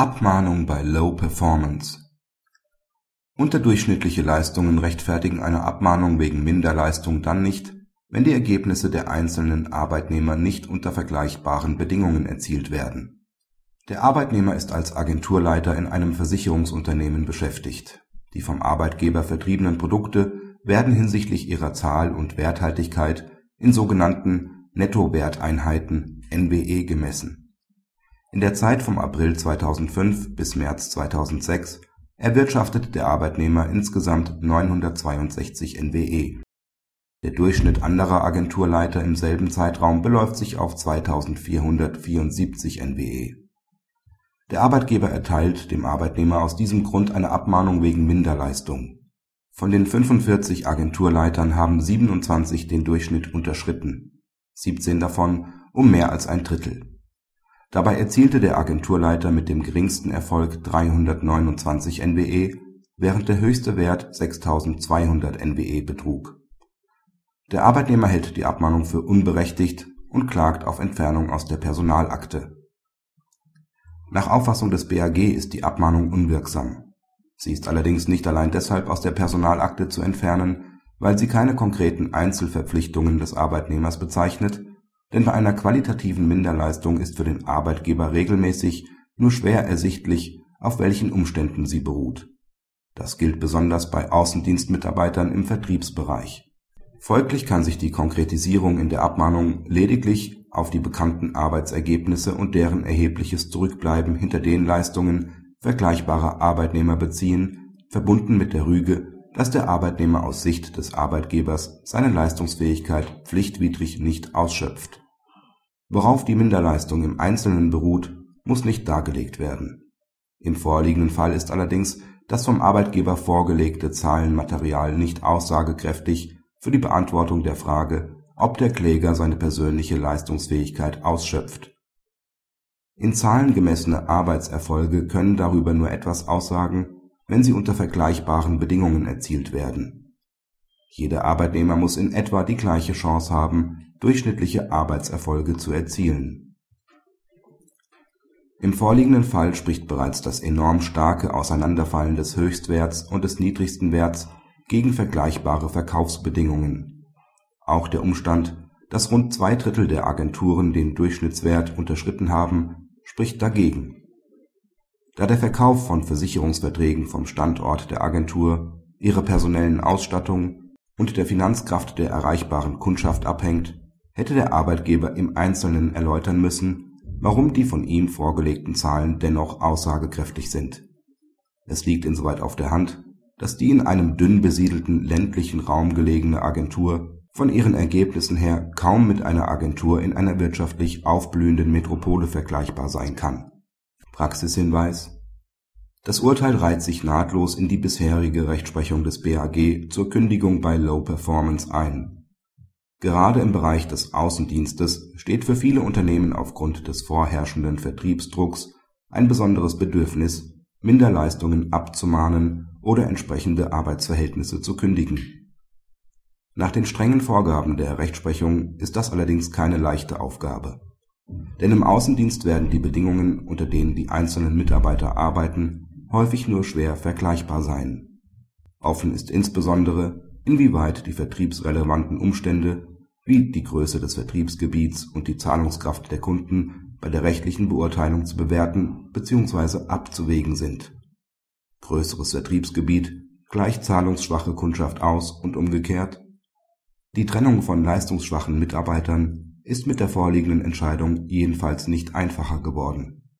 Abmahnung bei Low Performance Unterdurchschnittliche Leistungen rechtfertigen eine Abmahnung wegen Minderleistung dann nicht, wenn die Ergebnisse der einzelnen Arbeitnehmer nicht unter vergleichbaren Bedingungen erzielt werden. Der Arbeitnehmer ist als Agenturleiter in einem Versicherungsunternehmen beschäftigt. Die vom Arbeitgeber vertriebenen Produkte werden hinsichtlich ihrer Zahl und Werthaltigkeit in sogenannten Nettowerteinheiten (NWE) gemessen. In der Zeit vom April 2005 bis März 2006 erwirtschaftete der Arbeitnehmer insgesamt 962 NWE. Der Durchschnitt anderer Agenturleiter im selben Zeitraum beläuft sich auf 2474 NWE. Der Arbeitgeber erteilt dem Arbeitnehmer aus diesem Grund eine Abmahnung wegen Minderleistung von den 45 Agenturleitern haben 27 den Durchschnitt unterschritten, 17 davon um mehr als ein Drittel. Dabei erzielte der Agenturleiter mit dem geringsten Erfolg 329 NWE, während der höchste Wert 6200 NWE betrug. Der Arbeitnehmer hält die Abmahnung für unberechtigt und klagt auf Entfernung aus der Personalakte. Nach Auffassung des BAG ist die Abmahnung unwirksam Sie ist allerdings nicht allein deshalb aus der Personalakte zu entfernen, weil sie keine konkreten Einzelverpflichtungen des Arbeitnehmers bezeichnet, denn bei einer qualitativen Minderleistung ist für den Arbeitgeber regelmäßig nur schwer ersichtlich, auf welchen Umständen sie beruht. Das gilt besonders bei Außendienstmitarbeitern im Vertriebsbereich. Folglich kann sich die Konkretisierung in der Abmahnung lediglich auf die bekannten Arbeitsergebnisse und deren erhebliches Zurückbleiben hinter den Leistungen vergleichbarer Arbeitnehmer beziehen, verbunden mit der Rüge, dass der Arbeitnehmer aus Sicht des Arbeitgebers seine Leistungsfähigkeit pflichtwidrig nicht ausschöpft. Worauf die Minderleistung im Einzelnen beruht, muss nicht dargelegt werden. Im vorliegenden Fall ist allerdings das vom Arbeitgeber vorgelegte Zahlenmaterial nicht aussagekräftig für die Beantwortung der Frage, ob der Kläger seine persönliche Leistungsfähigkeit ausschöpft in Zahlen gemessene Arbeitserfolge können darüber nur etwas aussagen, wenn sie unter vergleichbaren Bedingungen erzielt werden. Jeder Arbeitnehmer muss in etwa die gleiche Chance haben, durchschnittliche Arbeitserfolge zu erzielen. Im vorliegenden Fall spricht bereits das enorm starke Auseinanderfallen des Höchstwerts und des niedrigsten Werts gegen vergleichbare Verkaufsbedingungen. Auch der Umstand, dass rund zwei Drittel der Agenturen den Durchschnittswert unterschritten haben spricht dagegen. Da der Verkauf von Versicherungsverträgen vom Standort der Agentur, ihrer personellen Ausstattung und der Finanzkraft der erreichbaren Kundschaft abhängt, hätte der Arbeitgeber im Einzelnen erläutern müssen, warum die von ihm vorgelegten Zahlen dennoch aussagekräftig sind. Es liegt insoweit auf der Hand, dass die in einem dünn besiedelten ländlichen Raum gelegene Agentur von ihren Ergebnissen her kaum mit einer Agentur in einer wirtschaftlich aufblühenden Metropole vergleichbar sein kann. Praxishinweis Das Urteil reiht sich nahtlos in die bisherige Rechtsprechung des BAG zur Kündigung bei Low Performance ein. Gerade im Bereich des Außendienstes steht für viele Unternehmen aufgrund des vorherrschenden Vertriebsdrucks ein besonderes Bedürfnis, Minderleistungen abzumahnen oder entsprechende Arbeitsverhältnisse zu kündigen nach den strengen Vorgaben der Rechtsprechung ist das allerdings keine leichte Aufgabe. Denn im Außendienst werden die Bedingungen, unter denen die einzelnen Mitarbeiter arbeiten, häufig nur schwer vergleichbar sein. Offen ist insbesondere, inwieweit die vertriebsrelevanten Umstände wie die Größe des Vertriebsgebiets und die Zahlungskraft der Kunden bei der rechtlichen Beurteilung zu bewerten bzw. abzuwägen sind. Größeres Vertriebsgebiet gleicht zahlungsschwache Kundschaft aus und umgekehrt die Trennung von leistungsschwachen Mitarbeitern ist mit der vorliegenden Entscheidung jedenfalls nicht einfacher geworden